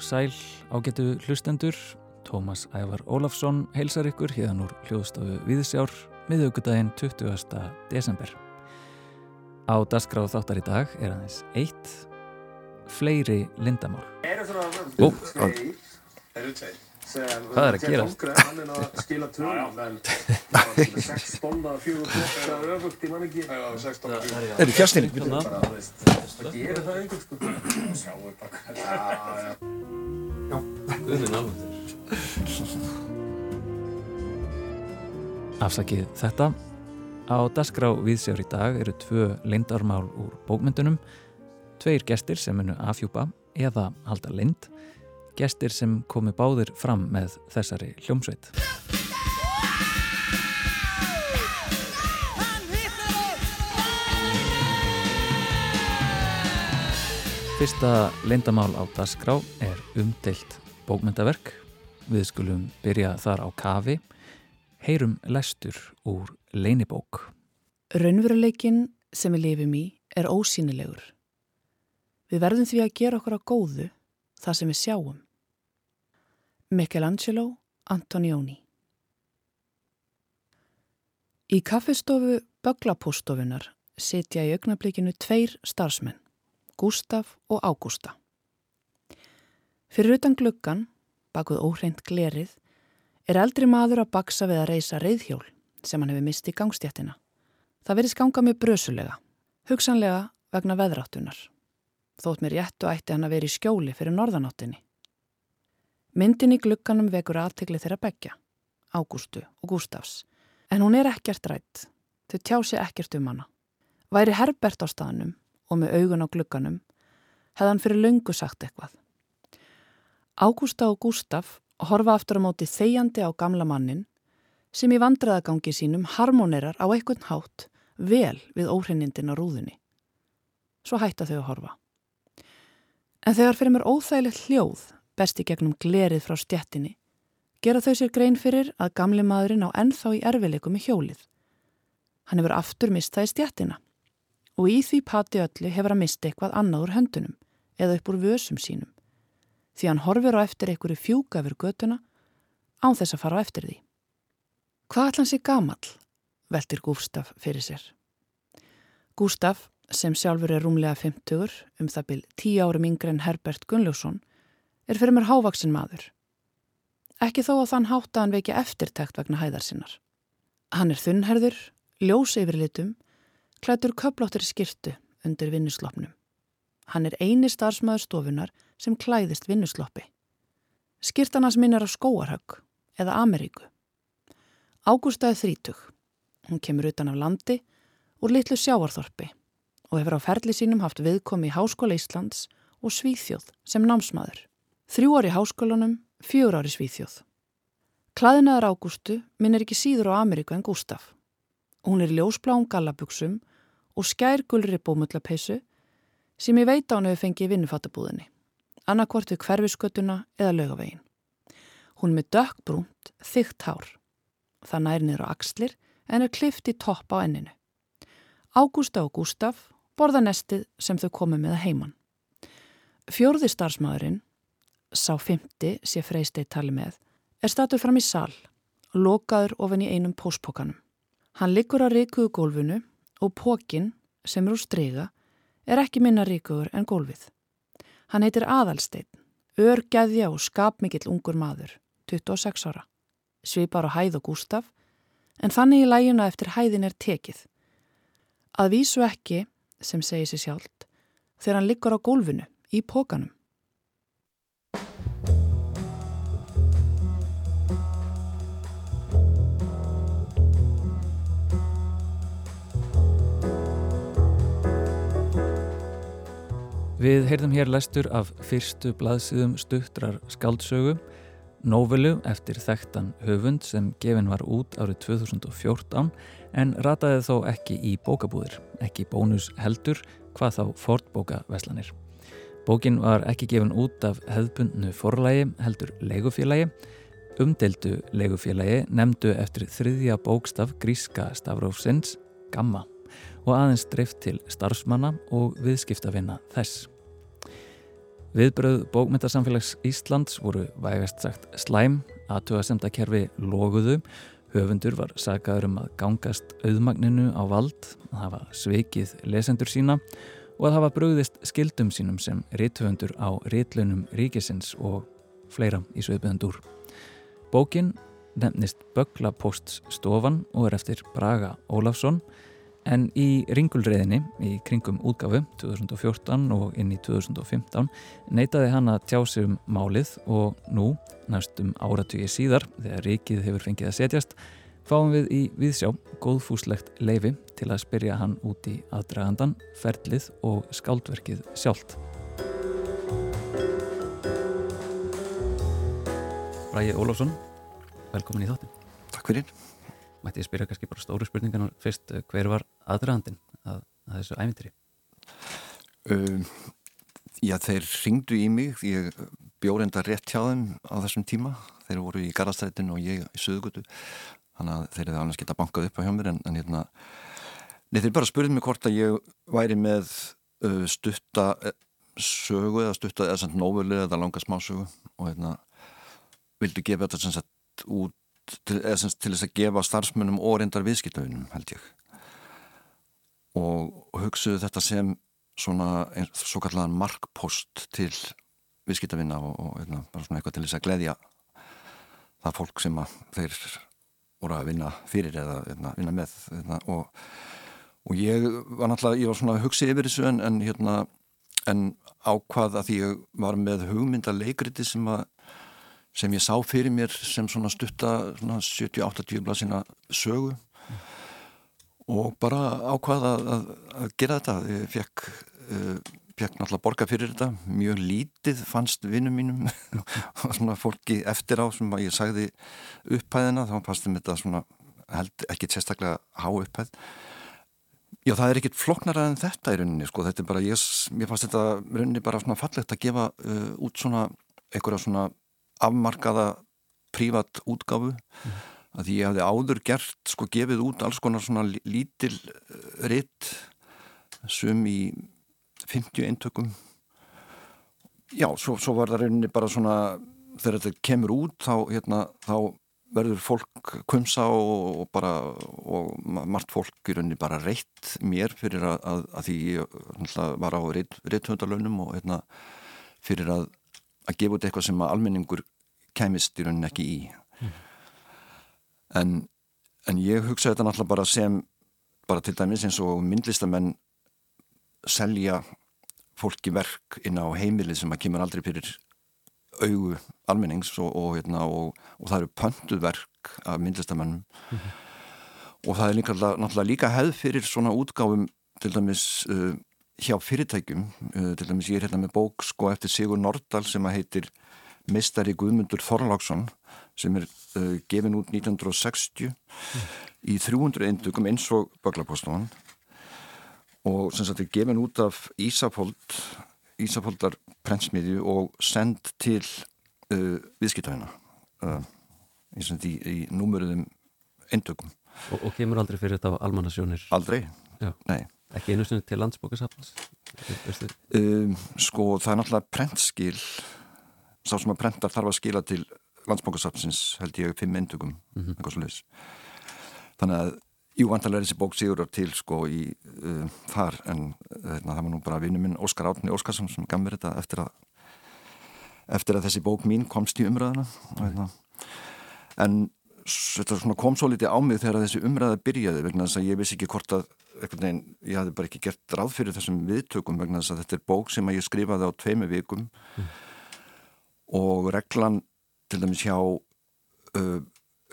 Og sæl ágetu hlustendur, Tómas Ævar Ólafsson heilsar ykkur hérna úr hljóðstofu Viðsjár miðugudaginn 20. desember. Á dasgráð þáttar í dag er aðeins eitt, fleiri lindamál. Ó, á. Hvað er að gera? Hann er að skila tölum, en það er 6 tónna, 4 tónna, öfugt, ég man ekki. Já, 6 tónna, 4 tónna. Það eru fjárstýring. Já. Guðminn alveg Afsakið þetta. Á dasgrá Viðsjár í dag eru tvö lindarmál úr bókmyndunum, tveir gestir sem munu afhjúpa eða halda lind, gestir sem komi báðir fram með þessari hljómsveit. Fyrsta lindamál á dasgrá er umdeilt bókmyndaverk. Við skulum byrja þar á kafi. Heyrum lestur úr leinibók. Raunveruleikin sem við lifum í er ósýnilegur. Við verðum því að gera okkur á góðu það sem við sjáum. Michelangelo Antonioni Í kaffistofu Böglapústofunar sitja í augnablikinu tveir starfsmenn, Gustaf og Ágústa. Fyrir utan gluggan, bakuð óhreint glerið, er eldri maður að baksa við að reysa reyðhjól sem hann hefur mistið í gangstjættina. Það verið skanga mjög brösulega, hugsanlega vegna veðráttunar. Þótt mér og ætti hann að vera í skjóli fyrir norðanáttinni. Myndin í glugganum vekur aðtegli þeirra begja, Ágústu og Gústafs, en hún er ekkert rætt, þau tjá sér ekkert um hana. Væri Herbert á staðnum og með augun á glugganum, hefði hann fyrir löngu sagt eitthvað. Ágústa og Gústaf horfa aftur á móti þegjandi á gamla mannin sem í vandraðagangi sínum harmonerar á einhvern hátt vel við óhreinindin á rúðunni. Svo hætta þau að horfa. En þegar fyrir mér óþægilegt hljóð besti gegnum glerið frá stjettinni, gera þau sér grein fyrir að gamli maðurinn á ennþá í erfileikum í hjólið. Hann hefur aftur mistað í stjettina og í því pati öllu hefur að mista eitthvað annað úr höndunum eða upp úr vösum sínum því hann horfir á eftir einhverju fjúka yfir götuna án þess að fara á eftir því. Hvað ætla hann sé gamall? veldir Gústaf fyrir sér. Gústaf, sem sjálfur er rúmlega 50, um það byl 10 árum yngre en Herbert Gunnljósson, er fyrir mér hávaksin maður. Ekki þó að þann hátta hann vekja eftirtækt vegna hæðar sinnar. Hann er þunnherður, ljós yfirlitum, klætur köplóttir skirtu undir vinnuslopnum. Hann er eini starfsmæður stofunar sem klæðist vinnusloppi. Skirtanas minn er á skóarhögg eða Ameríku. Ágústa er þrítug. Hún kemur utan af landi úr litlu sjáarþorpi og hefur á ferli sínum haft viðkomi í Háskóla Íslands og Svíþjóð sem námsmaður. Þrjú ári í háskólanum, fjör ári Svíþjóð. Klæðinaður Ágústu minnir ekki síður á Ameríku en Gústaf. Hún er ljósbláum gallabugsum og skærgulri bómullapeisu sem ég veit á hann hefur fengið í vinnufattabúðinni, annarkvort við hverfiskötuna eða lögavegin. Hún með dökkbrúnt, þygt hár. Það nær niður á axlir en er klift í topp á enninu. Ágústa og Gústaf borða nestið sem þau komið með að heiman. Fjörði starfsmæðurinn, sá fymti sé freystið tali með, er statuð fram í sal og lokaður ofin í einum póspokanum. Hann liggur á ríkuðu gólfinu og pókin, sem er úr strega, er ekki minna ríkuður en gólfið. Hann heitir Aðalstein, örgæðja og skapmikill ungur maður, 26 ára. Svipar á hæð og Gústaf, en þannig í lægina eftir hæðin er tekið. Að vísu ekki, sem segir sér sjálft, þegar hann liggur á gólfinu, í pókanum. Við heyrðum hér lestur af fyrstu blaðsíðum stuttrar skaldsögu, nóvelu eftir þekktan höfund sem gefin var út árið 2014 en rataði þó ekki í bókabúðir, ekki bónus heldur, hvað þá fortbókaveslanir. Bókin var ekki gefin út af hefðbundnu forlægi heldur leigufélagi, umdeldu leigufélagi nefndu eftir þriðja bókstaf gríska stafrófsins, Gamma og aðeins dreift til starfsmanna og viðskiptavinna þess. Viðbröð bókmyndasamfélags Íslands voru vægast sagt slæm, aðtöðasemdakerfi loguðu, höfundur var sagaður um að gangast auðmagninu á vald, að hafa sveikið lesendur sína og að hafa bröðist skildum sínum sem rithöfundur á ritlunum ríkisins og fleira í Sveiðbjörndur. Bókin nefnist Böglaposts stofan og er eftir Braga Ólafsson en í ringulreiðinni í kringum útgafu 2014 og inn í 2015 neytaði hann að tjá sig um málið og nú, næstum áratugið síðar, þegar ríkið hefur fengið að setjast, fáum við í viðsjá góðfúslegt leifi til að spyrja hann út í aðdragandan, ferlið og skáldverkið sjálft. Bræði Ólafsson velkomin í þáttin. Takk fyrir. Mætti ég spyrja kannski bara stóru spurningan fyrst, eh, hver var aðdragandin að, að þessu ævintri? Uh, já, þeir ringdu í mig, ég bjóð enda rétt hjá þeim á þessum tíma, þeir voru í Garastrætin og ég í Suðugutu, þannig að þeir hefði annars geta bankað upp á hjá mér en, en hérna, neð þeir bara spurðið mig hvort að ég væri með uh, stutta uh, sögu eða stutta eða svona nóvölu eða langa smásögu. Og hérna vildu gefa þetta sagt út til, til þess að gefa starfsmönnum og reyndar viðskiptaunum held ég. Og, og hugsuðu þetta sem svona svo kallan markpost til viðskiptavinna og, og eitna, bara svona eitthvað til þess að gleyðja það fólk sem að þeir voru að vinna fyrir eða eitna, vinna með eitna, og, og ég var náttúrulega, ég var svona að hugsa yfir þessu en, en hérna en ákvað að því ég var með hugmynda leikriti sem að sem ég sá fyrir mér sem svona stutta 70-80 blaðsina sögu. Mm. og bara ákvaða að, að gera þetta. Ég fekk, uh, fekk náttúrulega borga fyrir þetta. Mjög lítið fannst vinnum mínum. Og svona fólki eftir á sem ég sagði upphæðina þá fannst þeim þetta svona held ekki sérstaklega há upphæð. Já, það er ekkit floknara en þetta í rauninni, sko, þetta er bara, ég, mér fannst þetta rauninni bara svona fallegt að gefa uh, út svona, einhverja svona afmarkaða prívat útgáfu mm. að því ég hafði áður gert sko gefið út alls konar svona lítil eh, ritt sum í 50 eintökum já, svo, svo var það rauninni bara svona þegar þetta kemur út þá, hérna, þá verður fólk kumsa og, og bara og margt fólk í rauninni bara reitt mér fyrir að, að, að því ég var á ritthundalönum og hérna fyrir að að gefa út eitthvað sem að almenningur kæmist í rauninni ekki í mm. en, en ég hugsa þetta náttúrulega bara sem bara til dæmis eins og myndlistamenn selja fólki verk inn á heimilið sem að kemur aldrei fyrir augu almennings og, og, hérna, og, og það eru pöntuð verk af myndlistamennum mm -hmm. og það er líka, náttúrulega líka hefð fyrir svona útgáfum til dæmis uh, hjá fyrirtækjum uh, til dæmis ég er hérna með bók sko eftir Sigur Nordal sem að heitir Mistari Guðmundur Þorláksson sem er uh, gefin út 1960 mm. í 300 eindugum eins og Böglapostofan og sem sagt er gefin út af Ísafold Ísafoldar prentsmiðju og send til uh, viðskiptæðina uh, í, í, í númurðum eindugum og, og kemur aldrei fyrir þetta á almannasjónir? Aldrei, Já. nei Ekki einu stund til landsbókasafnans? Um, sko, það er náttúrulega prentskil sá sem að prenta þarf að skila til landsbókasafnsins held ég fimm endugum mm -hmm. þannig að jú, antalega er þessi bók sigurar til sko í uh, þar en uh, það var nú bara vinnu minn Óskar Átni Óskarsson sem gaf mér þetta eftir að eftir að þessi bók mín komst í umræðina mm. en þetta kom svo litið á mig þegar þessi umræða byrjaði vegna þess að ég vissi ekki hvort að veginn, ég hafði bara ekki gert ráð fyrir þessum viðtökum vegna þess að þetta er bók sem ég skrifaði á tveimu vikum mm. og reglan til dæmis hjá uh,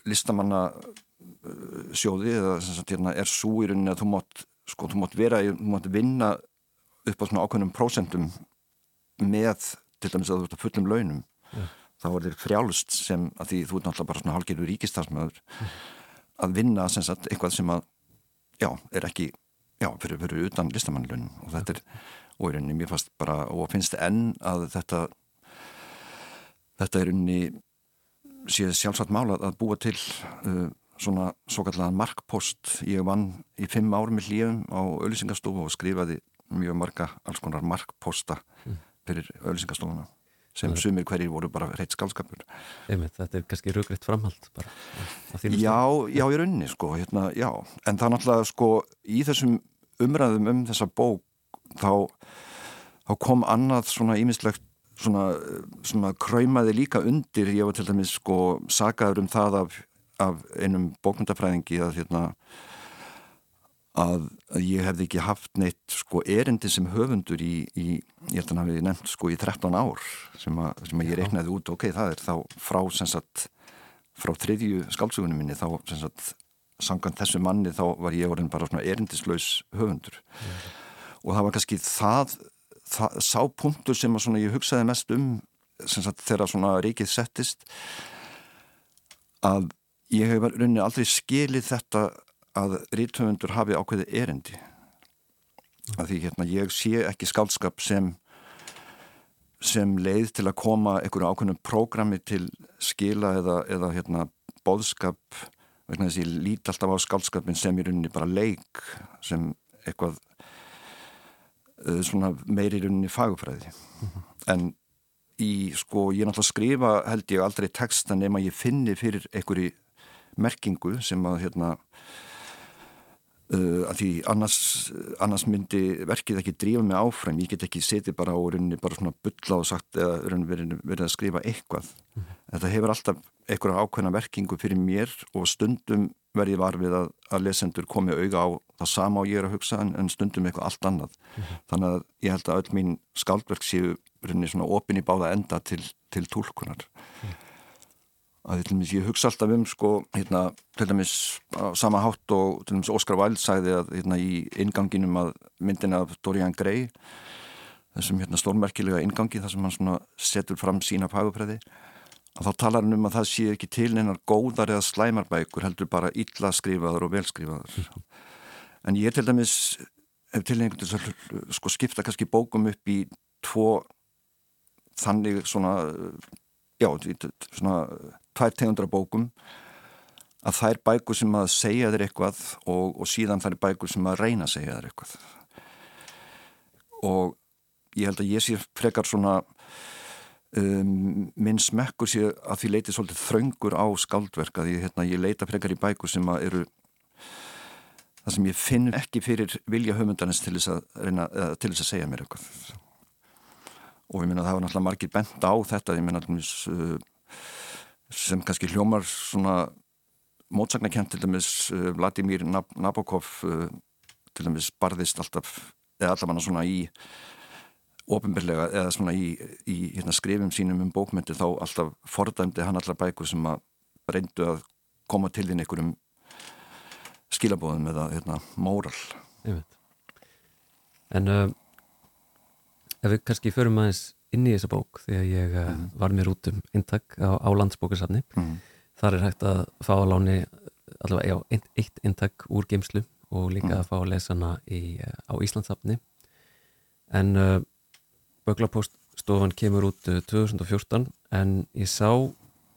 listamanna uh, sjóði eða sagt, hérna, er svo í rauninni að þú mátt, sko, þú mátt vera, þú mátt vinna upp á svona ákveðnum prósentum með til dæmis að þú ert að fullum launum yeah þá er þér frjálust sem að því þú er náttúrulega bara svona halgjörður ríkistafsmöður mm. að vinna sem sagt eitthvað sem að já, er ekki, já, fyrir, fyrir utan listamannlun og þetta er og er unni mér fast bara, og finnst enn að þetta þetta er unni séð sjálfsagt mála að búa til uh, svona svo kallega markpost ég vann í fimm árum í hlífum á auðvisingastofu og skrifaði mjög marga alls konar markposta mm. fyrir auðlýsingastofuna sem ja. sumir hverjir voru bara reitt skálskapur. Þetta er kannski rugriðt framhald bara Já, já, ég er unni sko hérna, já, en það náttúrulega sko í þessum umræðum um þessa bók þá, þá kom annað svona ímislegt svona, svona kræmaði líka undir. Ég var til dæmis sko sagaður um það af, af einum bókmyndafræðingi að hérna að, að ég hefði ekki haft neitt sko erindi sem höfundur í, í ég held að hann hafi nefnt sko í 13 ár sem að, sem að ég reiknaði út. Ok, það er þá frá sagt, frá þriðju skálsugunum minni þá sagt, sangan þessu manni þá var ég orðin bara svona erindislaus höfundur. Mm. og það var kannski það, það sá punktur sem að ég hugsaði mest um sagt, þegar svona ríkið settist að ég hef rauninni aldrei skilið þetta að rítöfundur hafi ákveði erendi að því hérna ég sé ekki skálskap sem sem leið til að koma einhverju ákveðnum prógrami til skila eða, eða hérna bóðskap vegna þess að ég líti alltaf á skálskapin sem í rauninni bara leik sem eitthvað uh, svona meiri í rauninni fagufræði mm -hmm. en í sko ég er náttúrulega að skrifa held ég aldrei texta nema ég finni fyrir einhverju merkingu sem að hérna Uh, að því annars, annars myndi verkið ekki drífa mig áfram. Ég get ekki setið bara á rauninni bara svona bylla og sagt eða verið, verið að skrifa eitthvað. Mm -hmm. þetta hefur alltaf einhverja ákveðna verkingu fyrir mér og stundum verið var við að, að lesendur komi auga á það sama og ég er að hugsa en, en stundum eitthvað allt annað. Mm -hmm. þannig að ég held að öll mín skaldverk séu rauninni svona opin í báða enda til, til tólkunar mm -hmm að dæmis, ég hugsa alltaf um sko, hérna, til dæmis sama hátt og til dæmis Óskar Væld sagði að hérna, í inganginum að myndin af Dorian Gray þessum hérna, stórmerkilega ingangi þar sem hann setur fram sína pægupræði að þá talar hann um að það sé ekki til einar góðar eða slæmarbækur heldur bara illa skrifaður og velskrifaður en ég til dæmis hef til einhvern veginn sko, skipta kannski bókum upp í tvo þannig svona já, svona tvær tegundra bókum að það er bækur sem að segja þér eitthvað og, og síðan það er bækur sem að reyna að segja þér eitthvað. Og ég held að ég sé frekar svona um, minn smekkur sé að því leiti svolítið þraungur á skaldverk að ég, hérna, ég leita frekar í bækur sem að eru það sem ég finn ekki fyrir vilja höfundanins til þess að, reyna, til þess að segja mér eitthvað. Og ég minna að það var náttúrulega margir bent á þetta ég minna að sem kannski hljómar svona mótsagnakent til dæmis uh, Vladimir Nabokov uh, til dæmis barðist alltaf eða allavega svona í ofinbeglega eða svona í, í hérna, skrifum sínum um bókmyndir þá alltaf fordæmdi hann allar bækur sem að reyndu að koma til þín einhverjum skilabóðum eða hérna, móral. En uh, ef við kannski förum aðeins inn í þessa bók því að ég mm. var mér út um intak á, á landsbókarsafni mm. þar er hægt að fá að láni allavega já, ein, eitt intak úr geimslu og líka mm. að fá að lesa hana í, á Íslandsafni en uh, Böglapoststofan kemur út uh, 2014 en ég sá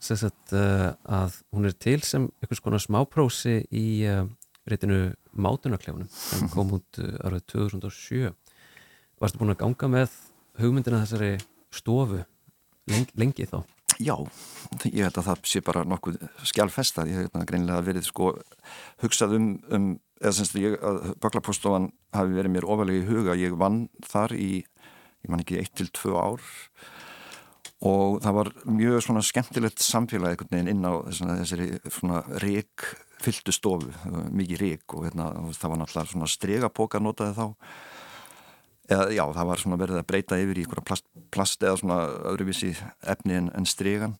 sagt, uh, að hún er til sem einhvers konar smáprósi í uh, reytinu Mátunarklefunum sem kom út árið 2007 Varstu búin að ganga með hugmyndina þessari stofu lengi, lengi þá? Já, ég held að það sé bara nokkuð skjálfesta, ég hef greinlega verið sko hugsað um, um eða semst ég að Böklapostofan hafi verið mér ofalega í huga, ég vann þar í, ég man ekki, 1-2 ár. Og það var mjög svona skemmtilegt samfélag einhvern veginn inn á þessari svona reik fylltu stofu, mikið reik og hérna, það var náttúrulega svona stregapóka notaði þá eða já, það var svona verið að breyta yfir í einhverja plast, plast eða svona öðruvísi efni en, en strygan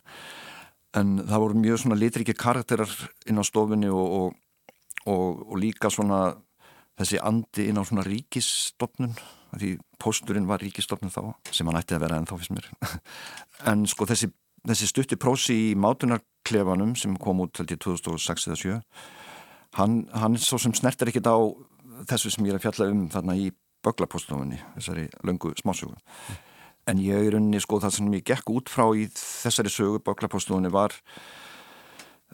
en það voru mjög svona litriki karakterar inn á stofinni og, og, og, og líka svona þessi andi inn á svona ríkistofnun því pósturinn var ríkistofnun þá sem hann ætti að vera en þá fyrst mér. En sko þessi, þessi stutti prósi í mátunarklefanum sem kom út held ég 2006 eða 7 hann, hann svo sem snertir ekkit á þessu sem ég er að fjalla um þarna í böglapostlofunni, þessari löngu smásögu. En ég er unni, sko, það sem ég gekk út frá í þessari sögu böglapostlofunni var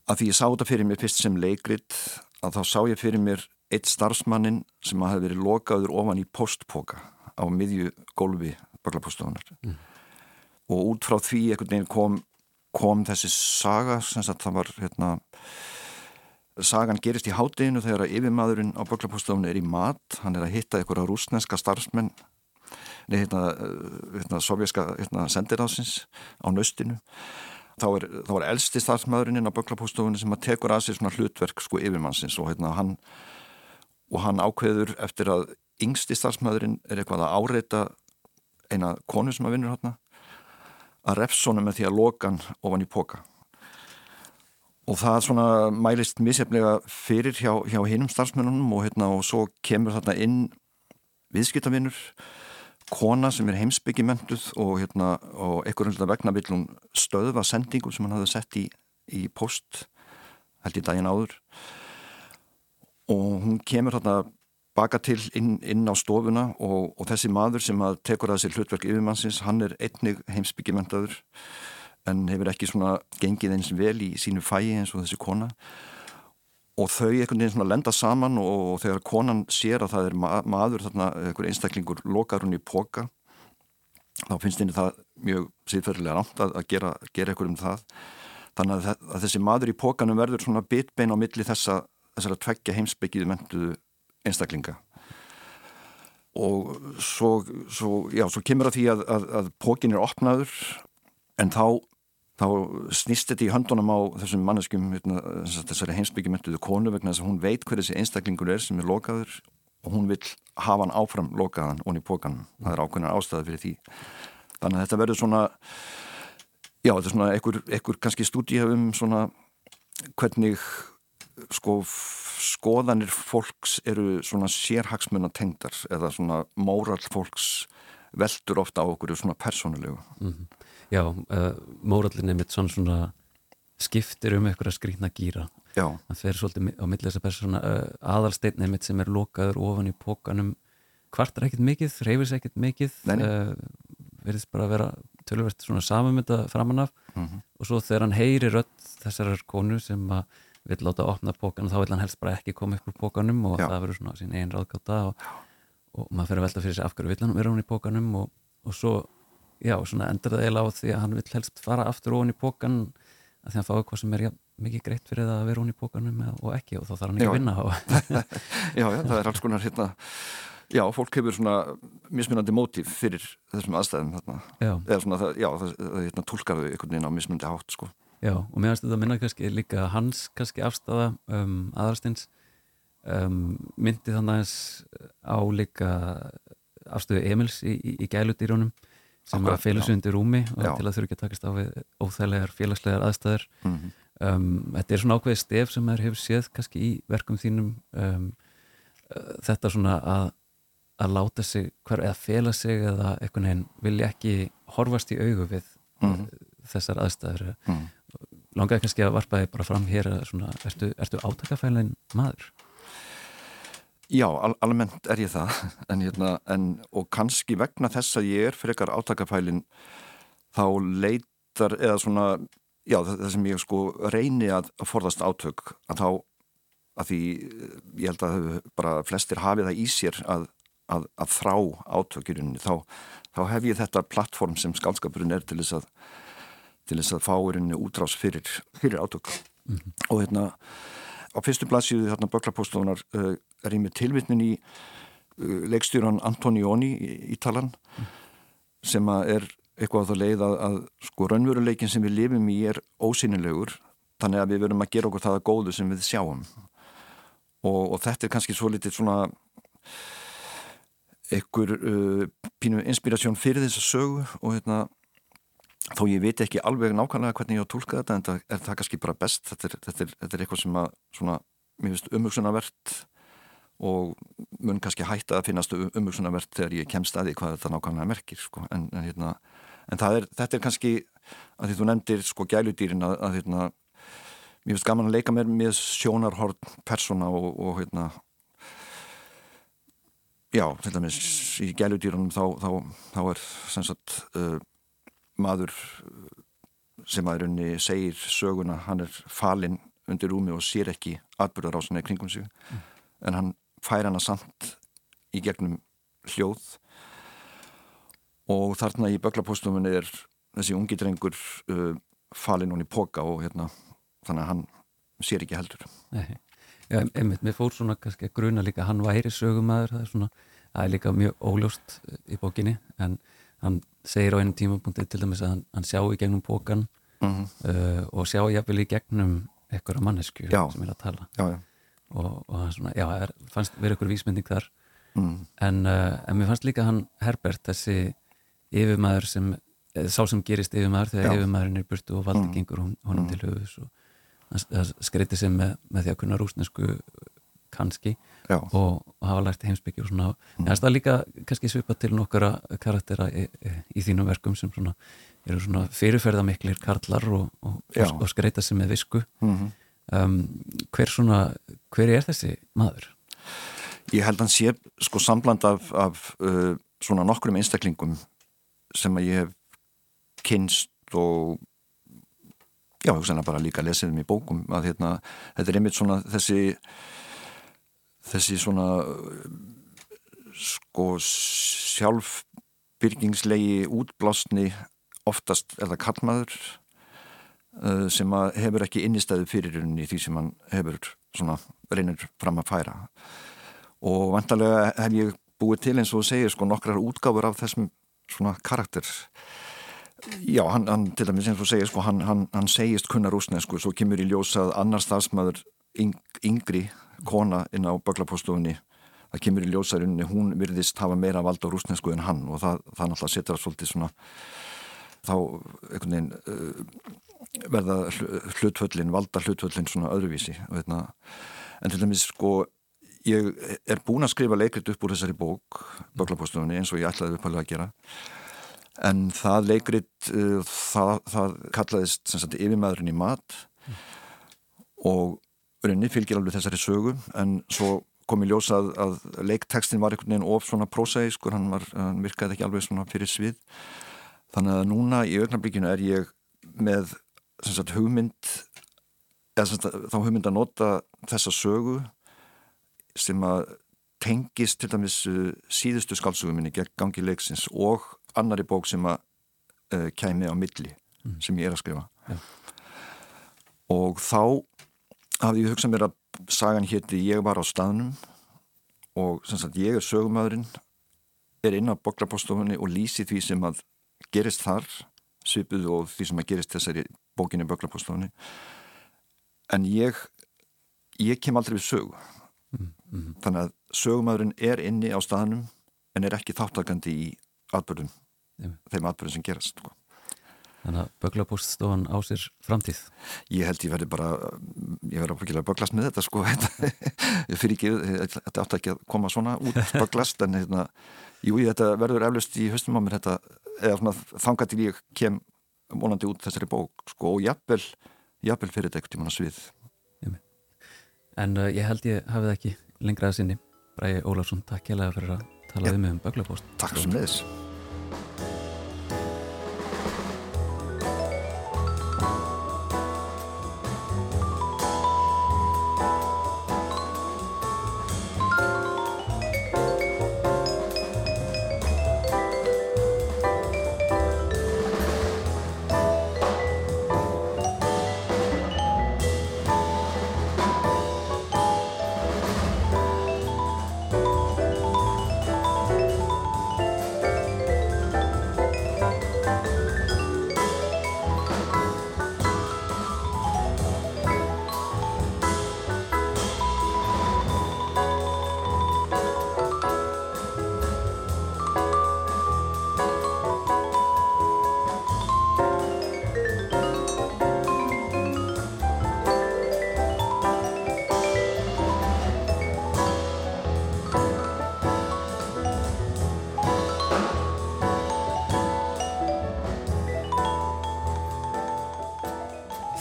að því ég sá þetta fyrir mér fyrst sem leikrit, að þá sá ég fyrir mér eitt starfsmannin sem hafi verið lokaður ofan í postpoka á miðju gólfi böglapóstofunar mm. og út frá því einhvern veginn kom, kom þessi saga sem það var hérna sagan gerist í hátteginu þegar yfirmadurinn á böglapóstofunni er í mat. Hann er að hitta einhverja rúsneska starfsmenn nei hérna, hérna sovjerska hérna, sendiráðsins á nöstinu þá er, þá er elsti starfsmadurinn inn á böglapóstofunni sem að tekur að sér svona hlutverk sko yfirmannsins og hérna hann og hann ákveður eftir að yngsti starfsmæðurinn er eitthvað að áreita eina konu sem að vinnur hérna að refsónu með því að loka hann ofan í póka og það svona mælist misjaflega fyrir hjá, hjá hinnum starfsmennunum og, hérna, og svo kemur þarna inn viðskiptavinnur kona sem er heimsbyggimentuð og, hérna, og einhverjum vegna vil hún stöðva sendingu sem hann hafði sett í, í post held í daginn áður. Og hún kemur þarna baka til inn, inn á stofuna og, og þessi maður sem tekur að sér hlutverk yfirmannsins, hann er einnig heimsbyggjumentaður en hefur ekki svona gengið eins vel í sínu fæi eins og þessi kona. Og þau einhvern veginn svona lenda saman og, þegar konan sér að það er ma maður þarna, einhver einstaklingur lokar hún í póka þá finnst henni það mjög síðferðilega rámt að, gera, gera eitthvað um það. Þannig að, að þessi maður í pókanum verður svona bitbein á milli þessa þessar að tveggja heimsbyggiði mentuðu einstaklinga. Og svo, svo, já, svo kemur að því að, að, að pókin er opnaður en þá, þá snýst þetta í höndunum á þessum manneskum hérna, þessari heimsbyggi mentuðu konu vegna þess að hún veit hver þessi einstaklingur er sem er lokaður og hún vil hafa hann áfram lokaðan onni pókan, það er ákveðnar ástæði fyrir því. Þannig að þetta verður svona já, þetta er svona einhver, kannski stúdíu um svona hvernig sko skoðanir fólks eru svona sérhagsmunna tengdar eða svona móral fólks veldur ofta á okkur svona persónulegu. Mm -hmm. Já, uh, mórallin er mitt svona, skiptir um eitthvað skrýtna gýra Já. það fer svolítið á millið þessar persóna uh, aðalsteitnið mitt sem er lokaður ofan í pókanum hvartar ekkert mikið, reyfis ekkert mikið uh, verðist bara að vera tölverst svona samumynda framann af mm -hmm. og svo þegar hann heyri rödd þessar konu sem að vill láta opna pókan og þá vil hann helst bara ekki koma upp úr pókanum og Já. það verður svona sín einn ráðgáta og, og maður fyrir að velta fyrir sig af hverju vill hann vera hún í pókanum og, og svo Já, svona endur það eiginlega á því að hann vil helst fara aftur ofan í pókan að því að hann fái hvað sem er ja, mikið greitt fyrir það að vera ofan í pókanum og ekki og þá þarf hann ekki að vinna á. Já, já, það er alls konar hérna Já, fólk hefur svona mismunandi mótíf fyrir þessum aðstæðum þarna. eða svona, það, já, það, það hérna, tólkar þau einhvern veginn á mismunandi hátt sko. Já, og mér finnst þetta að minna kannski líka hans kannski afstafa um, aðarstins um, myndi þannig aðeins á líka afstöðu Emils í, í, í gæludýrjónum sem að félagsu undir rúmi og til að þurfa ekki að takast á við óþæglegar félagslegar aðstæður mm -hmm. um, Þetta er svona ákveði stef sem þær hefur séð kannski í verkum þínum um, uh, þetta svona að að láta sig, hver, eða fela sig eða einhvern veginn vilja ekki horfast í augu við mm -hmm. þessar aðstæður mm -hmm langaði kannski að varpa þig bara fram hér svona, ertu, ertu átakafælin maður? Já, al almennt er ég það en, hérna, en, og kannski vegna þess að ég er frekar átakafælin þá leitar eða svona, já það sem ég sko reyni að, forðast átök að þá að því ég held að bara flestir hafi það í sér að, að, að þrá átökjurinn þá, þá hef ég þetta plattform sem skálskapurinn er til þess að til þess að fá erinni útrás fyrir, fyrir átök mm -hmm. og hérna á fyrstu blaðsíðu þarna böglapóstofunar uh, er ég með tilvitnin í uh, leikstjóran Antonioni í Ítalan mm -hmm. sem að er eitthvað á það leið að, að sko raunveruleikin sem við lifum í er ósynilegur þannig að við verum að gera okkur það að góðu sem við sjáum og, og þetta er kannski svo litið svona einhver uh, pínu inspirasjón fyrir þessa sögu og hérna þó ég veit ekki alveg nákvæmlega hvernig ég á að tólka þetta en það er það kannski bara best þetta er, þetta er, þetta er eitthvað sem að svona, mér finnst umhugsunarvert og mun kannski hætta að finnast umhugsunarvert þegar ég kemst að því hvað þetta nákvæmlega merkir sko. en, en, hérna, en er, þetta er kannski að því þú nefndir sko gæludýrin að, að hérna, mér finnst gaman að leika mér með sjónarhort persóna og, og hérna já, til dæmis í gæludýrunum þá, þá, þá er sem sagt uh, maður sem að raunni segir söguna, hann er falinn undir rúmi og sér ekki atbyrðarásinni kringum sig. Mm. en hann fær hana samt í gegnum hljóð. Og þarna í böglapóstumunni er þessi ungi drengur uh, falin hún í póka og hérna þannig að hann sér ekki heldur. Nei, já, einmitt, mér fór svona kannski að gruna líka hann væri sögumæður, það er svona það er líka mjög óljóst í bókinni en hann segir á einum tímapunkti til dæmis að hann, hann sjá í gegnum pókan mm -hmm. uh, og sjá jafnvel í gegnum eitthvað mannesku já. sem er að tala já, já. og, og hann svona, já, er, fannst verið eitthvað vísmynding þar mm. en, uh, en mér fannst líka hann Herbert, þessi yfirmæður sem, sá sem gerist yfirmæður þegar yfirmæðurinn er burtu og valdi mm. gengur honum mm. til höfus og það skreyti sem með, með því að kunna rúsnesku kannski og, og hafa lært heimsbyggju og svona, mm. það er líka kannski svipa til nokkara karaktera í, í þínum verkum sem svona eru svona fyrirferðamiklir karlar og, og, og skreita sem með visku mm -hmm. um, hver svona hver er þessi maður? Ég held að hann sé sko sambland af, af uh, svona nokkrum einstaklingum sem að ég hef kynst og já, hugsaðna bara líka að lesa þeim í bókum að hérna, þetta er einmitt svona þessi þessi svona sko sjálfbyrgingslegi útblásni oftast er það kallmaður uh, sem hefur ekki innistæðu fyrir henni því sem hann hefur svona, reynir fram að færa. Og vantarlega hef ég búið til eins og segir sko nokkrar útgáfur af þessum svona karakter. Já, hann, hann til dæmis eins og segir sko hann, hann, hann segist kunna rúsnesku svo kemur í ljósa að annar stafsmæður yng, yngri kona inn á baklapóstofunni það kemur í ljósarunni, hún virðist hafa meira vald á rúsnesku en hann og það, það náttúrulega setur að svolítið svona þá einhvern veginn uh, verða hlutvöllin, valda hlutvöllin svona öðruvísi veitna. en til dæmis sko ég er búin að skrifa leikrit upp úr þessari bók böglapóstunni eins og ég ætlaði uppalega að gera en það leikrit uh, það, það kallaðist yfirmaðurinn í mat mm. og rauninni fylgir alveg þessari sögu en svo kom í ljósa að, að leiktekstin var einhvern veginn of svona prósæskur, hann, hann virkaði ekki alveg svona fyrir svið þannig að núna í augnablikinu er ég með sagt, hugmynd eða sagt, þá hugmynd að nota þessa sögu sem að tengist til dæmis uh, síðustu skálsuguminni gegn gangi leiksins og annari bók sem að uh, kæmi á milli mm. sem ég er að skrifa ja. og þá hafði ég hugsað mér að sagan hétti Ég var á staðnum og sagt, ég er sögumæðurinn er inn á boklapostofunni og lýsi því sem að gerist þar svipuð og því sem að gerist þessari bókinni Böglapóstofunni en ég ég kem aldrei við sög mm -hmm. þannig að sögumæðurinn er inni á staðnum en er ekki þáttakandi í atbyrðum yeah. þeim atbyrðum sem gerast sko. Þannig að Böglapóststofan á sér framtíð. Ég held ég verði bara ég verði ábyggilega að böglast með þetta sko. Ég fyrir ekki, þetta átti ekki að koma svona út böglast en hérna, jú, þetta verður eflust í höstum á mér þetta eða svona þanga til ég kem vonandi út þessari bók sko, og jafnvel, jafnvel fyrir þetta ekkert í manna svið. En uh, ég held ég hafið ekki lengraða sinni. Bræði Ólafsson, takk ég lega fyrir að tala ja. um mig Böglapóst Takk sem leðis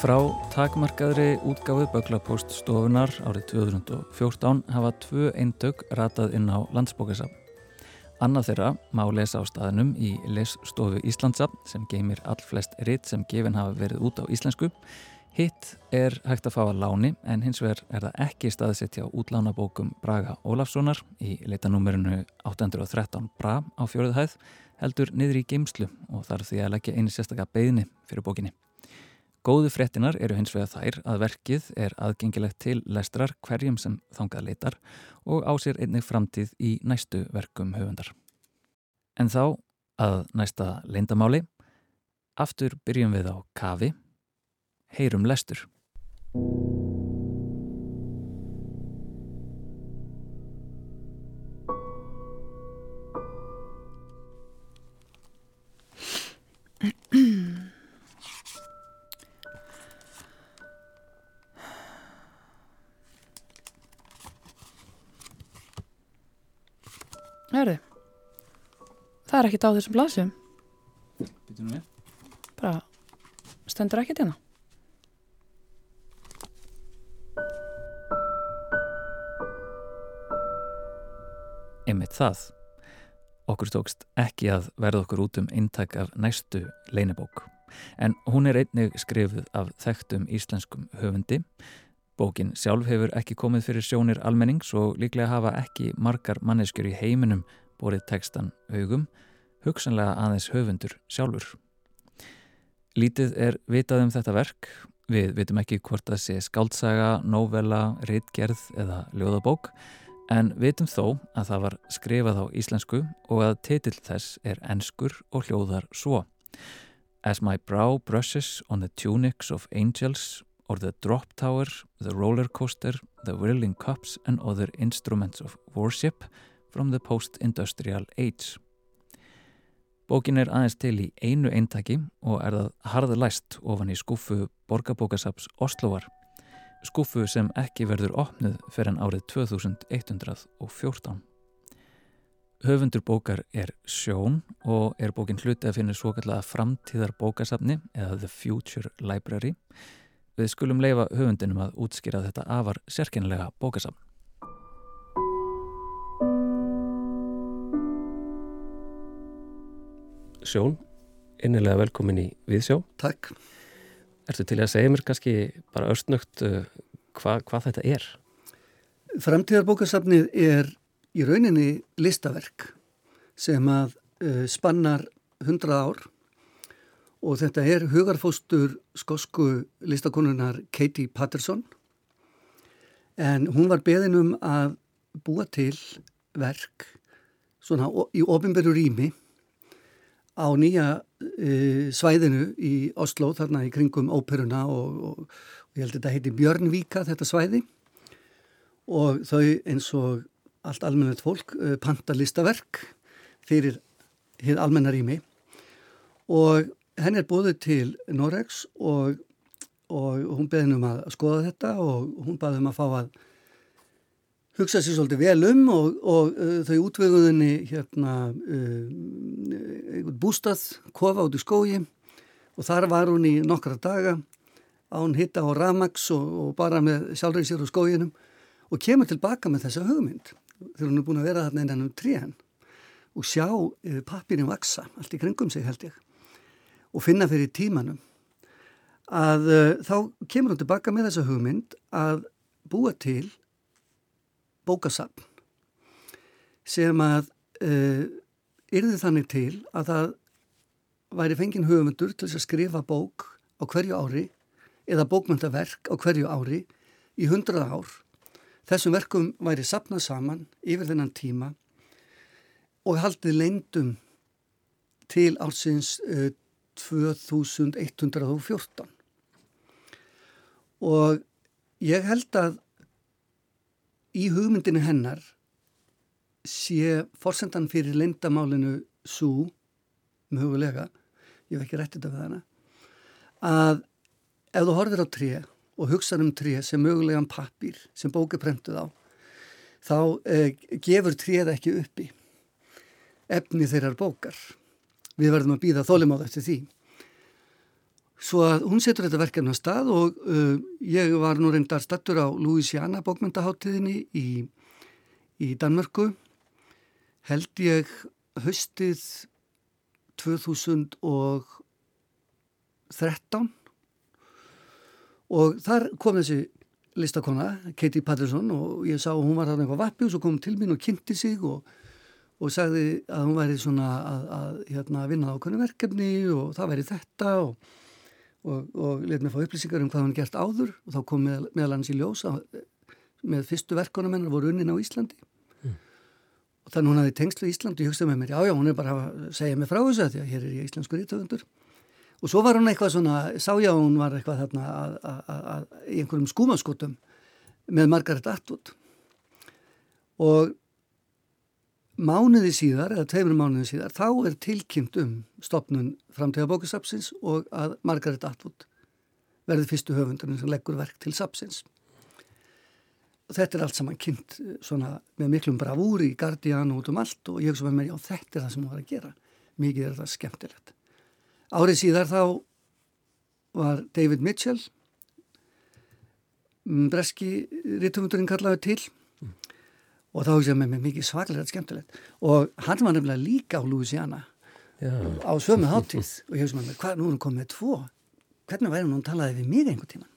Frá takmarkaðri útgáðu Böglapoststofunar árið 2014 hafa tvö eindögg ratað inn á landsbókasafn. Annað þeirra má lesa á staðinum í lesstofu Íslandsafn sem geymir allflest ritt sem gefin hafa verið út á íslensku. Hitt er hægt að fá að láni en hins vegar er það ekki staðsettja á útlánabókum Braga Ólafssonar í leitanúmerinu 813 Bra á fjóruðhæð heldur niður í geimslu og þarf því að leggja eini sérstaklega beðni fyrir bókinni. Góðu frettinar eru hins vegar þær að verkið er aðgengilegt til lestrar hverjum sem þangað leitar og á sér einnig framtíð í næstu verkum höfundar. En þá að næsta leindamáli, aftur byrjum við á kafi, heyrum lestur. Herri, það er ekkit á þessum blasum. Býtum við? Bara stendur ekkit hérna. Einmitt það. Okkur tókst ekki að verða okkur út um eintak af næstu leinabók. En hún er einnig skrifuð af þekktum íslenskum höfundi. Bókin sjálf hefur ekki komið fyrir sjónir almennings og líklega hafa ekki margar manneskjur í heiminum borið tekstan augum, hugsanlega aðeins höfundur sjálfur. Lítið er vitað um þetta verk. Við vitum ekki hvort það sé skáltsaga, novella, reitgerð eða ljóðabók en vitum þó að það var skrifað á íslensku og að titill þess er enskur og hljóðar svo. As my brow brushes on the tunics of angels or the drop tower, the roller coaster, the whirling cups and other instruments of worship from the post-industrial age. Bókin er aðeins til í einu eintaki og er það harðalæst ofan í skúfu borgarbókasaps Oslovar skúfu sem ekki verður opnuð fyrir en árið 2114. Höfundur bókar er Sjón og er bókin hluti að finna svo kallega framtíðar bókasafni eða The Future Library. Við skulum leifa höfundinum að útskýra þetta afar sérkennilega bókasafn. Sjón, innilega velkomin í Viðsjó. Takk. Ertu til að segja mér kannski bara östnögt uh, hva, hvað þetta er? Framtíðarbókasafnið er í rauninni listaverk sem að uh, spannar 100 ár og þetta er hugarfóstur skosku listakonunar Katie Patterson. En hún var beðin um að búa til verk svona í ofinberu rými á nýja uh, svæðinu í Oslo, þarna í kringum óperuna og, og, og ég held að þetta heiti Björnvíka þetta svæði. Og þau eins og allt almennilegt fólk uh, panta listaverk fyrir hér almennarými og henn er búið til Norex og, og hún beði um að skoða þetta og hún baði um að fá að hugsa sér svolítið vel um og, og uh, þau útvöguðinni hérna uh, bústað, kofa út í skógi og þar var hún í nokkra daga án hitta á ramags og, og bara með sjálfrið sér á skóginum og kemur tilbaka með þessa hugmynd þegar hún er búin að vera þarna innan um trían og sjá uh, pappirinn vaksa allt í kringum sig held ég og finna fyrir tímanum að uh, þá kemur hún tilbaka með þessa hugmynd að búa til bókasapn sem að uh, yrði þannig til að það væri fengin höfundur til að skrifa bók á hverju ári eða bókmyndaverk á hverju ári í hundraða ár. Þessum verkum væri sapnað saman yfir þennan tíma og haldið leindum til álsins uh, 2114. Og ég held að í hugmyndinu hennar sé forsendan fyrir lindamálinu svo mögulega, ég hef ekki réttið af það að ef þú horfir á tré og hugsaður um tré sem mögulegan pappir sem bóki prentuð á þá eh, gefur tréð ekki uppi efni þeirrar bókar við verðum að býða þólimáð eftir því. Svo að hún setur þetta verkefni á stað og uh, ég var nú reyndar stattur á Louisiana bókmyndaháttiðinni í, í Danmörku. Held ég höstið 2013 og þar kom þessi listakona, Katie Patterson og ég sá hún var þarna eitthvað vappi og svo kom til mín og kynnti sig og, og sagði að hún væri svona að, að hérna, vinna á okkurna verkefni og það væri þetta og, og, og let mér fá upplýsingar um hvað hún gert áður og þá kom með, meðal hans í ljós að með fyrstu verkonum hennar voru unnin á Íslandi. Mm. og þannig hún hafi tengslu í Íslandi og ég hugsaði með mér, já já, hún er bara að segja mig frá þessu því að hér er ég íslensku rítöfundur og svo var hún eitthvað svona, sá ég að hún var eitthvað þarna að, að, að, í einhverjum skúmaskotum með Margaret Atwood. Og mánuði síðar, eða tveimur mánuði síðar, þá er tilkynnt um stopnun framtíða bókasapsins og að Margaret Atwood verði fyrstu höfundurinn sem leggur verk til sapsins og þetta er allt saman kynnt eh, svona með miklum bravúri og út um allt og ég hugsa með mér, já þetta er það sem hún var að gera mikið er það skemmtilegt árið síðar þá var David Mitchell mm, breski rítumundurinn kallaði til. Og þá hugsa ég með mér mikið svaklega skemmtilegt. Og hann var nefnilega líka á Louisiana. Já. á sömu háttíð og ég hugsa með mér, hvað, nú er hún komið tvo? Hvernig væri hún að talaði við mig einhvern tíman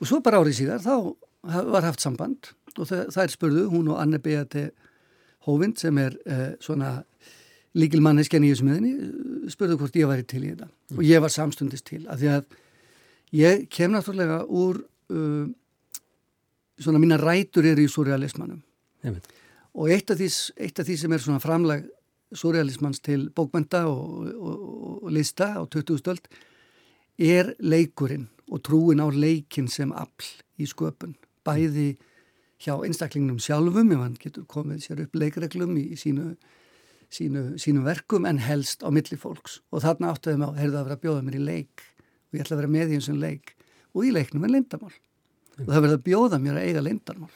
og svo bara árið síðar þá var haft samband. Og þær spurðu, hún og Anne B.A.T. Hóvind sem er uh, svona líkilmannisken í þessu miðinni, eh, spurðu hvort ég væri til í þetta. Mm. og ég var samstundist til af því að ég kem náttúrulega úr uh, svona mína rætur er í surrealismannum mm. og eitt af, því, eitt af því sem er svona framlag surrealismans til bókmenta og, og, og lista á 20. stöld er leikurinn og trúin á leikin sem afl í sköpun bæði hjá einstaklingnum sjálfum ef hann getur komið sér upp leikreglum í sínu, sínu, sínu verkum en helst á milli fólks og þarna áttuðum á, heyrðu að vera að bjóða mér í leik og ég ætla að vera með í eins og leik og í leiknum er leindamál mm. og það verður að bjóða mér að eiga leindamál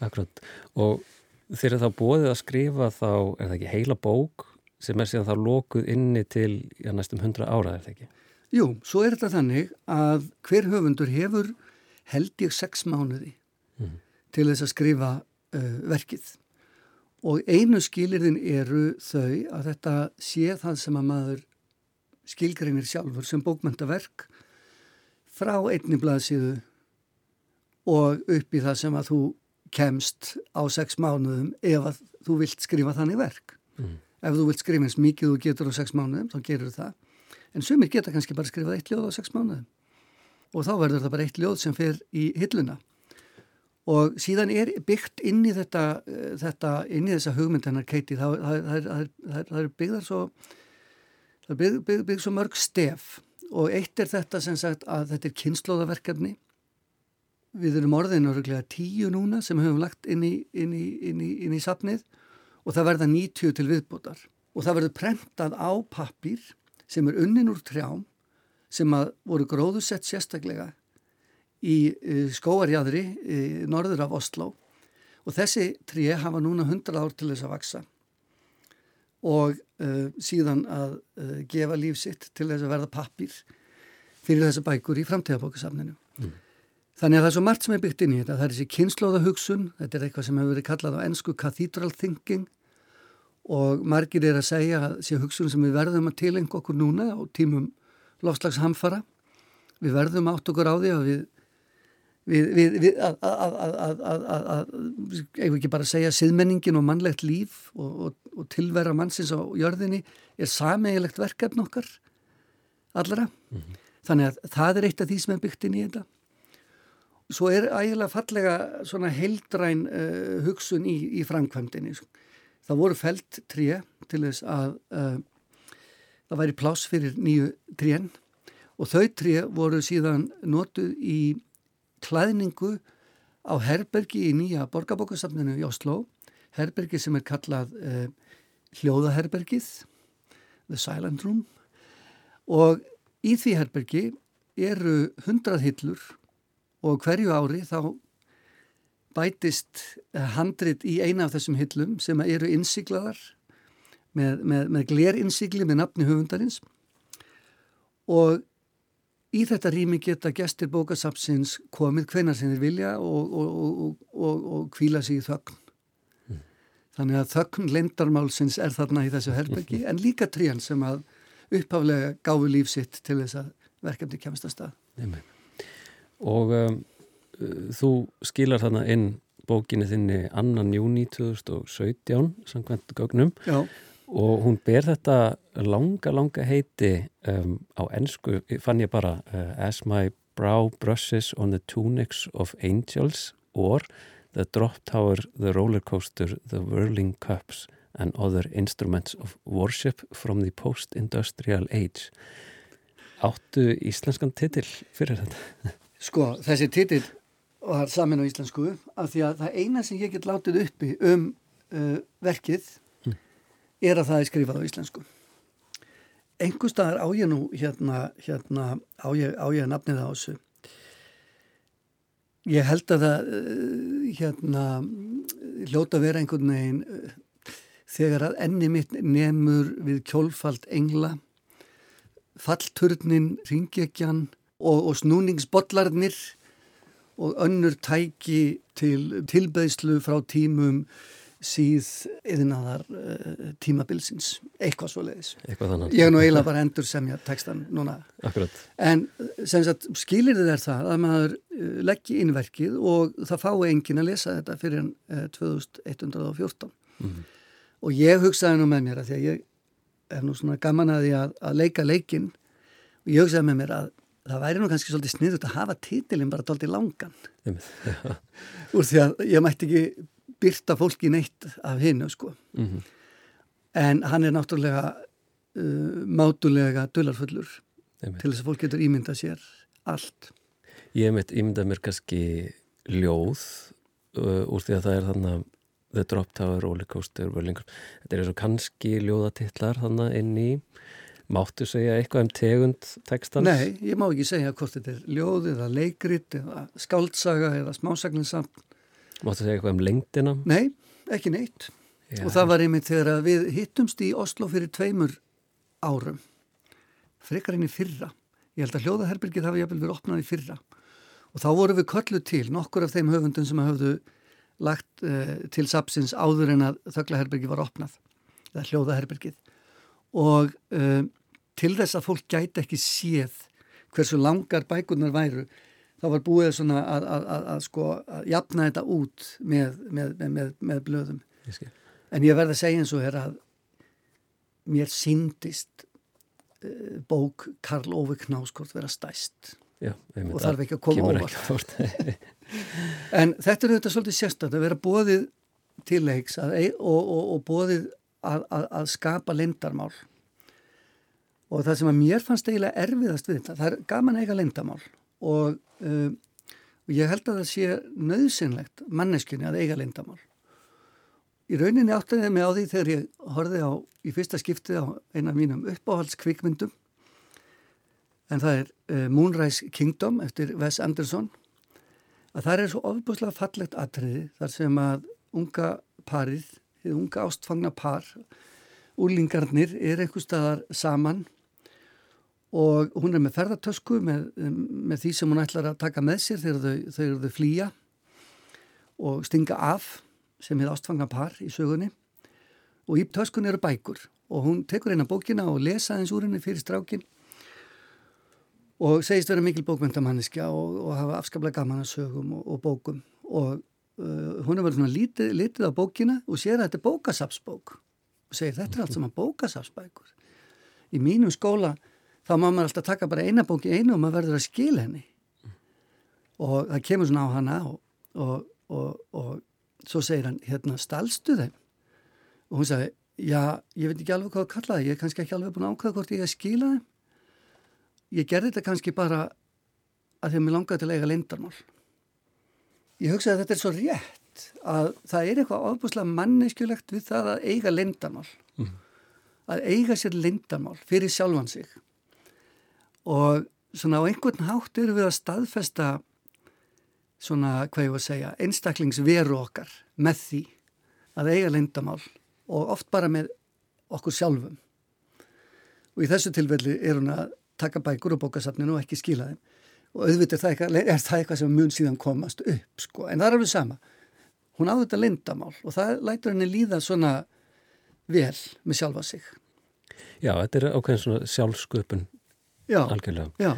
Akkurat og þegar þá bóðið að skrifa þá er það ekki heila bók sem er síðan þá lókuð inni til já, næstum hundra ára er það ekki? Jú, svo er þetta þannig að hver höfundur hefur held ég sex mánuði mm. til þess að skrifa uh, verkið og einu skilirðin eru þau að þetta sé það sem að maður skilgreinir sjálfur sem bókmyndaverk frá einni blaðsíðu og upp í það sem að þú kemst á sex mánuðum ef að þú vilt skrifa þannig verk. Mm. Ef þú vilt skrifa eins mikið þú getur á sex mánuðum, þá gerur það. En sumir geta kannski bara skrifað eitt ljóð á sex mánuðum og þá verður það bara eitt ljóð sem fer í hilluna og síðan er byggt inn í þetta, eh, þetta inn í þessa hugmyndanar keiti það, það, það, það er byggðar svo það er bygg, bygg, bygg svo mörg stef og eitt er þetta sem sagt að þetta er kynnslóðaverkefni við erum orðinu öruglega tíu núna sem höfum lagt inn í, inn í, inn í, inn í sapnið og það verða 90 til viðbútar og það verður prentað á pappir sem er unnin úr trjám sem að voru gróðusett sérstaklega í e, skóarjadri e, norður af Oslo og þessi tríi hafa núna 100 ár til þess að vaksa og uh, síðan að uh, gefa lífsitt til þess að verða pappir fyrir þessa bækur í framtíðabókasafninu. Þannig að það er svo margt sem er byggt inn í þetta. Það er þessi kynnslóðahugsun, þetta er eitthvað sem hefur verið kallað á ennsku cathedral thinking og margir er að segja að þessi hugsun sem við verðum að tilengja okkur núna á tímum lofslagshamfara við verðum átt okkur á því að við við, við, við að, að, að, að eigum ekki bara að segja siðmenningin og mannlegt líf og, og, og tilvera mannsins á jörðinni er sameigilegt verkefn okkar allra mm -hmm. þannig að það er eitt af því sem er byggt inn í þetta svo er ægilega fallega svona heildræn uh, hugsun í, í framkvæmdini það voru felt tríu til þess að uh, það væri pláss fyrir nýju tríen og þau tríu voru síðan notuð í klæðningu á herbergi í nýja borgarbókastafninu í Oslo, herbergi sem er kallað eh, hljóðaherbergið, The Silent Room. Og í því herbergi eru hundrað hillur og hverju ári þá bætist handrit í eina af þessum hillum sem eru innsiglaðar með, með, með glerinnsigli með nafni höfundarins og í þetta rými geta gestir bókasapsins komið hvenar sem þeir vilja og, og, og, og kvíla sig í þögn. Mm. Þannig að þögn lendarmálsins er þarna í þessu herbergi en líka trían sem að upphaflega gáfi lífsitt til þess að verkefni kemst að stað. Og um, þú skilar þarna inn bókinni þinni annan júni 2017 samkvæmt gögnum Já. og hún ber þetta langa, langa heiti um, á ennsku, fann ég bara uh, As my brow brushes on the tunics of angels or the drop tower, the roller coaster, the whirling cups and other instruments of worship from the post-industrial age Áttu íslenskan titill fyrir þetta? Sko, þessi titill var samin á íslensku af því að það eina sem ég get látið uppi um uh, verkið mm. er að það er skrifað á íslensku. Engu staðar á ég nú hérna, hérna á ég, á ég að nafnið á þessu. Ég held að það uh, hérna hljóta vera einhvern veginn uh, þegar að enni mitt nefnur við kjólfald engla fallturnin, ringekjan og, og snúningsbollarnir og önnur tæki til tilbeðslu frá tímum síð yðnaðar uh, tímabilsins, eitthvað svo leiðis. Ég er nú eiginlega bara endur semja tekstan núna. Akkurat. En sem sagt, skilir þið er það að maður uh, leggji innverkið og það fái engin að lesa þetta fyrir uh, 2114. Mm -hmm. Og ég hugsaði nú með mér að því að ég er nú svona gaman að því að, að leika leikin og ég hugsaði með mér að það væri nú kannski svolítið sniðut að hafa títilinn bara doldið langan. Úr því að ég mætti ekki byrta fólki neitt af hinnu sko. Mm -hmm. en hann er náttúrulega uh, mátulega dullarfullur til þess að fólk getur ímyndað sér allt. Ég mitt ímyndað mér kannski ljóð uh, úr því að það er þannig að The Drop Tower, Rollercoaster, Whirlingur þetta er eins og kannski ljóðatillar þannig inn í Máttu segja eitthvað um tegund tekstans? Nei, ég má ekki segja hvort þetta er ljóð eða leikrit eða skáldsaga eða smásagninsamt. Máttu segja eitthvað um lengdina? Nei, ekki neitt. Já. Og það var einmitt þegar við hittumst í Oslo fyrir tveimur árum. Frekarinn í fyrra. Ég held að hljóðaherbergið hafi jafnvel verið opnað í fyrra. Og þá voru við köllu til nokkur af þeim höfundum sem hafðu lagt uh, til sapsins áður en að þöglaherbergið var opnað. Er hljóðaherbergið. Og uh, til þess að fólk gæti ekki séð hversu langar bækunar væru þá var búið svona að, að, að, að sko að jafna þetta út með, með, með, með blöðum. En ég verði að segja eins og er að mér síndist uh, bók Karl Ove Knáskort vera stæst. Já, og þarf ekki að koma óvart. en þetta er auðvitað svolítið sérstætt að vera bóðið til leiks og, og, og bóðið að skapa lindarmál og það sem að mér fannst eiginlega erfiðast við þetta, það er gaman eiga lendamál og, og ég held að það sé nöðsynlegt manneskunni að eiga lendamál. Í rauninni áttaði mig á því þegar ég horfið á í fyrsta skiptið á eina mínum uppáhaldskvikmyndum. En það er uh, Moonrise Kingdom eftir Wes Anderson. Að það er svo ofbúslega fallegt atriði þar sem að unga parið, unga ástfangna par úlingarnir er einhver staðar saman og hún er með ferðartösku með, með því sem hún ætlar að taka með sér þegar þau, þau, þau flýja og stinga af sem hefur ástfangna par í sögunni. Og í töskunni eru bækur. Og hún tekur eina bókina og lesa eins úr henni fyrir strákin og segist vera mikil bókmyndamanniska og, og hafa afskaplega gaman að sögum og, og bókum. Og uh, hún er verið svona lítið, lítið á bókina og sér að þetta er bókasafsbók og segir þetta er allt saman bókasafsbækur í mínum skóla þá má maður alltaf taka bara eina bóki einu og maður verður að skila henni. Og það kemur svona á hana og, og, og, og svo segir hann, hérna, stalstu þeim? Og hún sagði, já, ég veit ekki alveg hvað að kalla það, ég er kannski ekki alveg búin að ákvæða hvort ég er að skila þeim. Ég gerði þetta kannski bara að því að mér langaði til að eiga leindarmál ég hugsaði að þetta er svo rétt að það er eitthvað ofbúslega manneskjulegt við það að eiga leindarmál mm. að eiga sér leindarmál fyrir sjálfan sig og svona á einhvern hátt eru við að staðfesta svona, hvað ég var að segja, einstaklingsveru okkar með því að eiga lindamál og oft bara með okkur sjálfum. Og í þessu tilfelli er hún að taka bækur og bókasafninu og ekki skila þeim. Og auðvitað það eitthvað, er það eitthvað sem mun síðan komast upp sko, en það er alveg sama. Hún á þetta lindamál og það lætur henni líða svona vel með sjálfa sig. Já, þetta er ákveðin svona sjálfsköpun Já, já.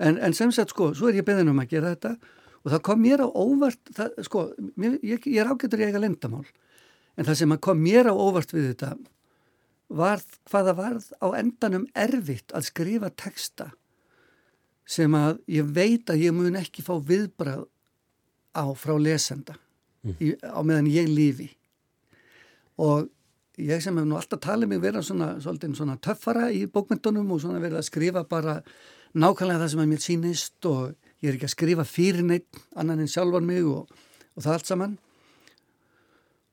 En, en sem sagt sko, svo er ég beðin um að gera þetta og það kom mér á óvart það, sko, mér, ég, ég er ágættur ég eiga lendamál en það sem kom mér á óvart við þetta var hvaða varð á endanum erfitt að skrifa texta sem að ég veit að ég mun ekki fá viðbrað á frá lesenda mm. í, á meðan ég lífi og ég sem hef nú alltaf talið mig vera svona, svona töffara í bókmyndunum og svona verið að skrifa bara nákvæmlega það sem að mér sínist og ég er ekki að skrifa fyrir neitt annan en sjálfan mig og, og það allt saman.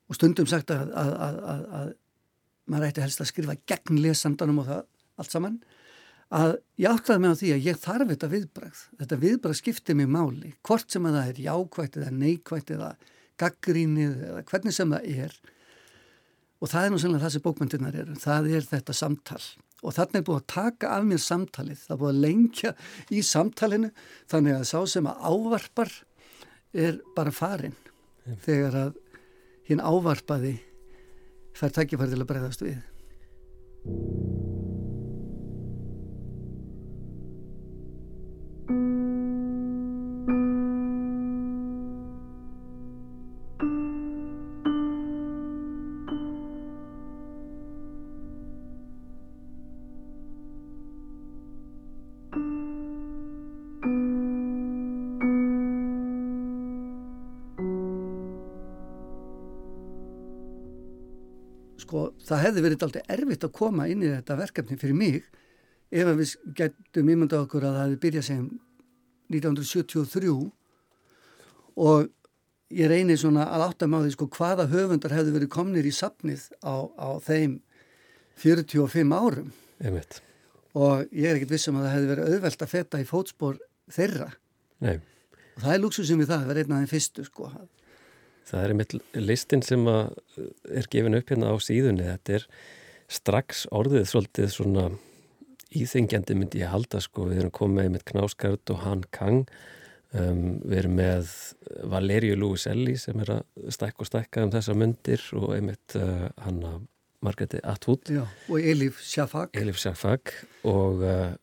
Og stundum sagt að, að, að, að maður ætti helst að skrifa gegn lesandanum og það allt saman. Að ég áttaði mig á því að ég þarf þetta viðbrað þetta viðbrað skiptir mig máli hvort sem að það er jákvægt eða neykvægt eða gaggrínið eða hvernig sem það er og það er nú sannlega það sem bókmyndirnar eru. Það er þetta samtal. Og þarna er búið að taka af mér samtalið. Það er búið að lengja í samtalinu þannig að sá sem að ávarpar er bara farin mm. þegar að hinn ávarpaði fær að breyðast við það hefði verið alltaf erfitt að koma inn í þetta verkefni fyrir mig ef við getum ímynda okkur að það hefði byrjað sem 1973 og ég reynir svona að áttamáði sko hvaða höfundar hefði verið komnir í sapnið á, á þeim 45 árum Einmitt. og ég er ekkert vissum að það hefði verið auðvelt að feta í fótspor þeirra Nei. og það er luxusum við það, það verið einn af þeim fyrstu sko Það er einmitt listin sem er gefin upp hérna á síðunni. Þetta er strax orðið svolítið svona íþengjandi myndi ég halda sko. Við erum komið með Knáskart og Han Kang. Um, við erum með Valerio Luiselli sem er að stækka og stækka um þessa myndir og einmitt uh, hanna Margreði Atwood. Já, og Elif Shafak. Elif Shafak og uh,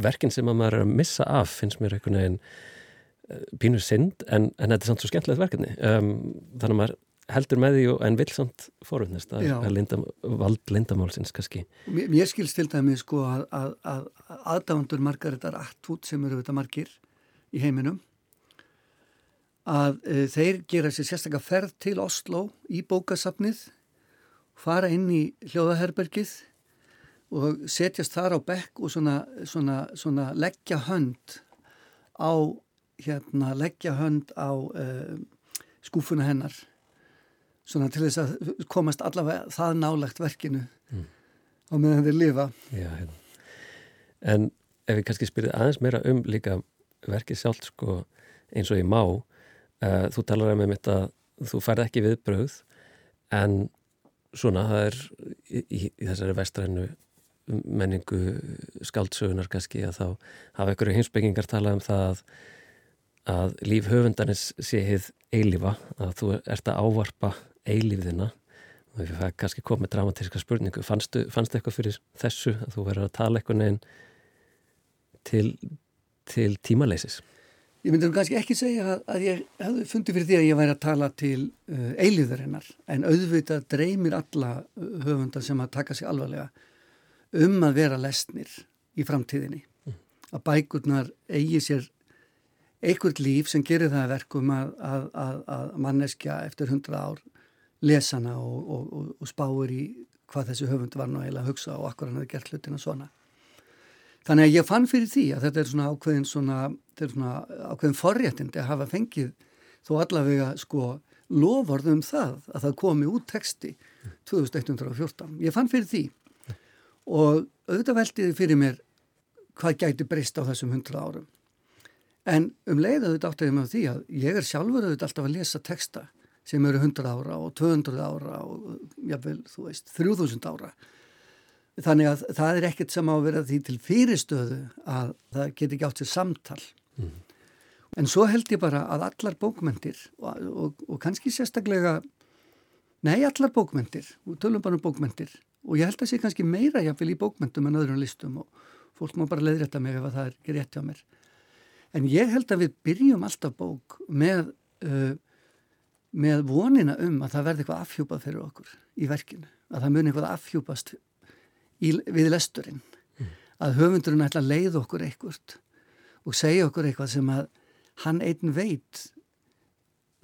verkinn sem að maður er að missa af finnst mér einhvern veginn pínur synd en, en þetta er samt svo skemmtilegt verkefni um, þannig að maður heldur með því og, en vil samt forvöndnist að, að linda, vald lindamálsins kannski. Mér, mér skilst til dæmi sko að, að, að aðdáðandur Margaretar Attwood sem eru þetta margir í heiminum að e, þeir gera sér sérstaklega ferð til Oslo í bókasafnið fara inn í hljóðaherbergið og setjast þar á bekk og svona, svona, svona leggja hönd á hérna leggja hönd á uh, skúfuna hennar svona til þess að komast allavega það nálagt verkinu mm. á meðan þeir lifa Já, hérna. En ef við kannski spyrðum aðeins meira um líka verkið sjálf sko, eins og ég má uh, þú talar um þetta þú færð ekki viðbröð en svona það er í, í, í þessari vestrænu menningu skaldsögunar kannski að þá hafa einhverju hinsbyggingar talað um það að að líf höfundarins sé heið eilifa, að þú ert að ávarpa eilifðina og við fæðum kannski komið dramatíska spurningu fannstu, fannstu eitthvað fyrir þessu að þú verður að tala eitthvað neginn til, til tímaleysis? Ég myndi kannski ekki segja að ég hefði fundið fyrir því að ég væri að tala til uh, eilifðarinnar en auðvitað dreymir alla uh, höfundar sem að taka sig alvarlega um að vera lesnir í framtíðinni mm. að bækurnar eigi sér einhvert líf sem gerir það verkum að, að, að, að manneskja eftir hundra ár lesana og, og, og, og spáir í hvað þessi höfund var nú eiginlega að hugsa og akkur hann hefði gert hlutina svona. Þannig að ég fann fyrir því að þetta er svona ákveðin, svona, svona ákveðin forréttindi að hafa fengið þó allavega sko lofvarðum það að það komi út texti 2114. Ég fann fyrir því og auðvitað veldiði fyrir mér hvað gæti breyst á þessum hundra árum. En um leið að þetta átti ég með því að ég er sjálfur auðvitað alltaf að lesa texta sem eru 100 ára og 200 ára og jáfnvel, þú veist, 3000 ára. Þannig að það er ekkert sem á að vera því til fyrirstöðu að það geti ekki átt sér samtal. Mm. En svo held ég bara að allar bókmyndir og, og, og kannski sérstaklega, nei allar bókmyndir, tölum bara um bókmyndir og ég held að sé kannski meira jáfnvel í bókmyndum en öðrum listum og fólk má bara leiðrætta mig ef það er rétt hjá mér en ég held að við byrjum alltaf bók með, uh, með vonina um að það verði eitthvað afhjúpað fyrir okkur í verkinu, að það muni eitthvað afhjúpast í, við lesturinn, mm. að höfundurinn ætla að leið okkur eitthvað og segja okkur eitthvað sem að hann einn veit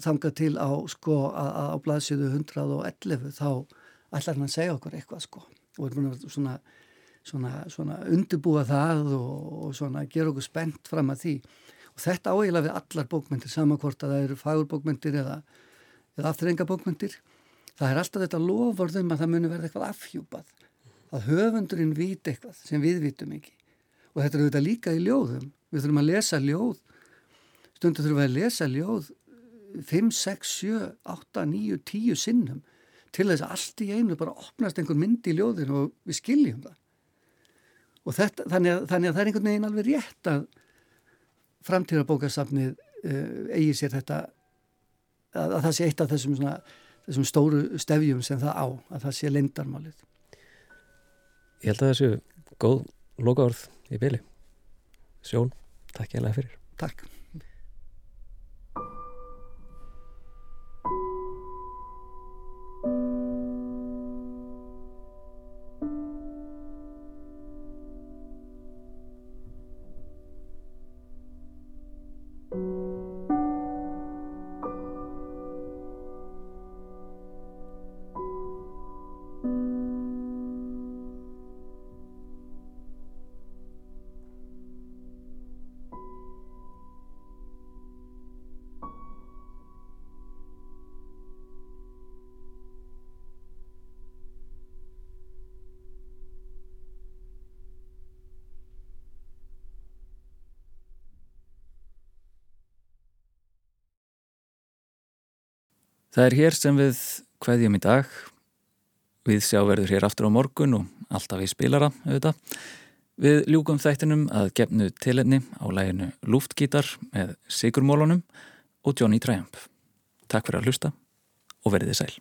þanga til á sko að, að á blaðsjöðu 111 þá ætlar hann að segja okkur eitthvað sko. Og erum búin að svona, svona, svona undirbúa það og, og svona gera okkur spennt fram að því. Og þetta áheila við allar bókmyndir samankvort að það eru fagurbókmyndir eða, eða afturrengabókmyndir það er alltaf þetta lofurðum að það muni verða eitthvað afhjúpað að höfundurinn viti eitthvað sem við vitum ekki. Og þetta er auðvitað líka í ljóðum. Við þurfum að lesa ljóð. Stundu þurfum við að lesa ljóð 5, 6, 7, 8, 9, 10 sinnum til þess að allt í einu bara opnast einhver mynd í ljóðinu og við skiljum það. Og þetta, þannig, að, þannig að það er einhvern veginn alveg rétt að framtíðarbókarsafnið uh, eigi sér þetta, að, að það sé eitt af þessum, svona, þessum stóru stefjum sem það á, að það sé leindarmálið. Ég held að þessu góð lokaorð í byli. Sjón, takk ég alveg fyrir. Takk. Það er hér sem við hveðjum í dag. Við sjáverður hér aftur á morgun og alltaf í spilara, auðvitað. Við ljúkum þættinum að gefnu tilenni á læginu Luftgítar með Sigurmólunum og Johnny Triumph. Takk fyrir að hlusta og verðið sæl.